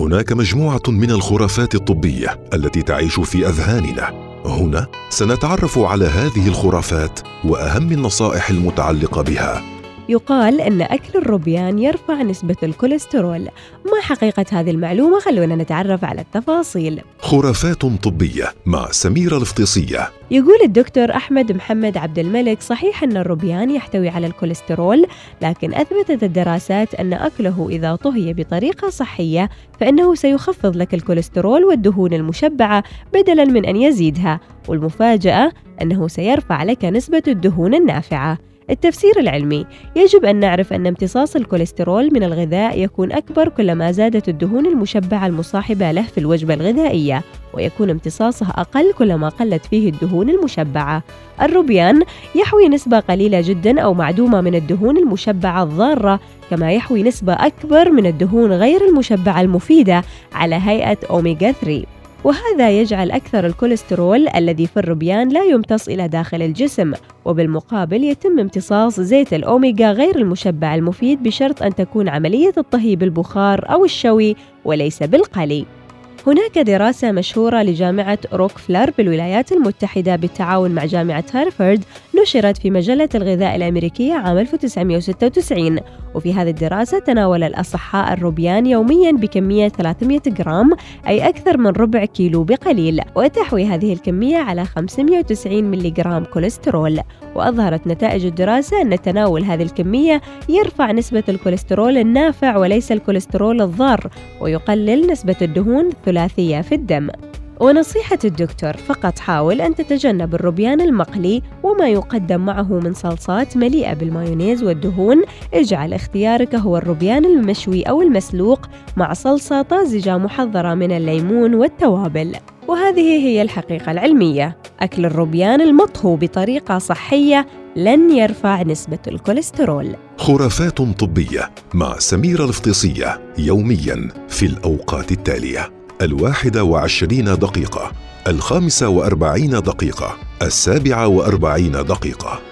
هناك مجموعة من الخرافات الطبية التي تعيش في أذهاننا. هنا سنتعرف على هذه الخرافات وأهم النصائح المتعلقة بها. يقال أن أكل الروبيان يرفع نسبة الكوليسترول. ما حقيقة هذه المعلومة؟ خلونا نتعرف على التفاصيل. خرافات طبية مع سميرة الفطيسية يقول الدكتور أحمد محمد عبد الملك صحيح أن الروبيان يحتوي على الكوليسترول لكن أثبتت الدراسات أن أكله إذا طهي بطريقة صحية فإنه سيخفض لك الكوليسترول والدهون المشبعة بدلا من أن يزيدها والمفاجأة أنه سيرفع لك نسبة الدهون النافعة. التفسير العلمي. يجب أن نعرف أن امتصاص الكوليسترول من الغذاء يكون أكبر كلما زادت الدهون المشبعة المصاحبة له في الوجبة الغذائية ويكون امتصاصه أقل كلما قلت فيه الدهون المشبعة. الروبيان يحوي نسبة قليلة جدا أو معدومة من الدهون المشبعة الضارة كما يحوي نسبة أكبر من الدهون غير المشبعة المفيدة على هيئة أوميغا 3 وهذا يجعل أكثر الكوليسترول الذي في الروبيان لا يمتص إلى داخل الجسم وبالمقابل يتم امتصاص زيت الأوميغا غير المشبع المفيد بشرط أن تكون عملية الطهي بالبخار أو الشوي وليس بالقلي. هناك دراسة مشهورة لجامعة روكفلر بالولايات المتحدة بالتعاون مع جامعة هارفارد نشرت في مجلة الغذاء الأمريكية عام 1996 وفي هذه الدراسة تناول الأصحاء الروبيان يوميا بكمية 300 جرام أي أكثر من ربع كيلو بقليل. وتحوي هذه الكمية على 590 ملغرام كوليسترول. وأظهرت نتائج الدراسة أن تناول هذه الكمية يرفع نسبة الكوليسترول النافع وليس الكوليسترول الضار ويقلل نسبة الدهون الثلاثية في الدم. ونصيحة الدكتور فقط حاول أن تتجنب الروبيان المقلي وما يقدم معه من صلصات مليئة بالمايونيز والدهون. اجعل اختيارك هو الروبيان المشوي أو المسلوق مع صلصة طازجة محضرة من الليمون والتوابل. وهذه هي الحقيقة العلمية. أكل الروبيان المطهو بطريقة صحية لن يرفع نسبة الكوليسترول. خرافات طبية مع سميرة الفطيسية يوميا في الأوقات التالية. الواحدة وعشرين دقيقة الخامسة وأربعين دقيقة السابعة وأربعين دقيقة.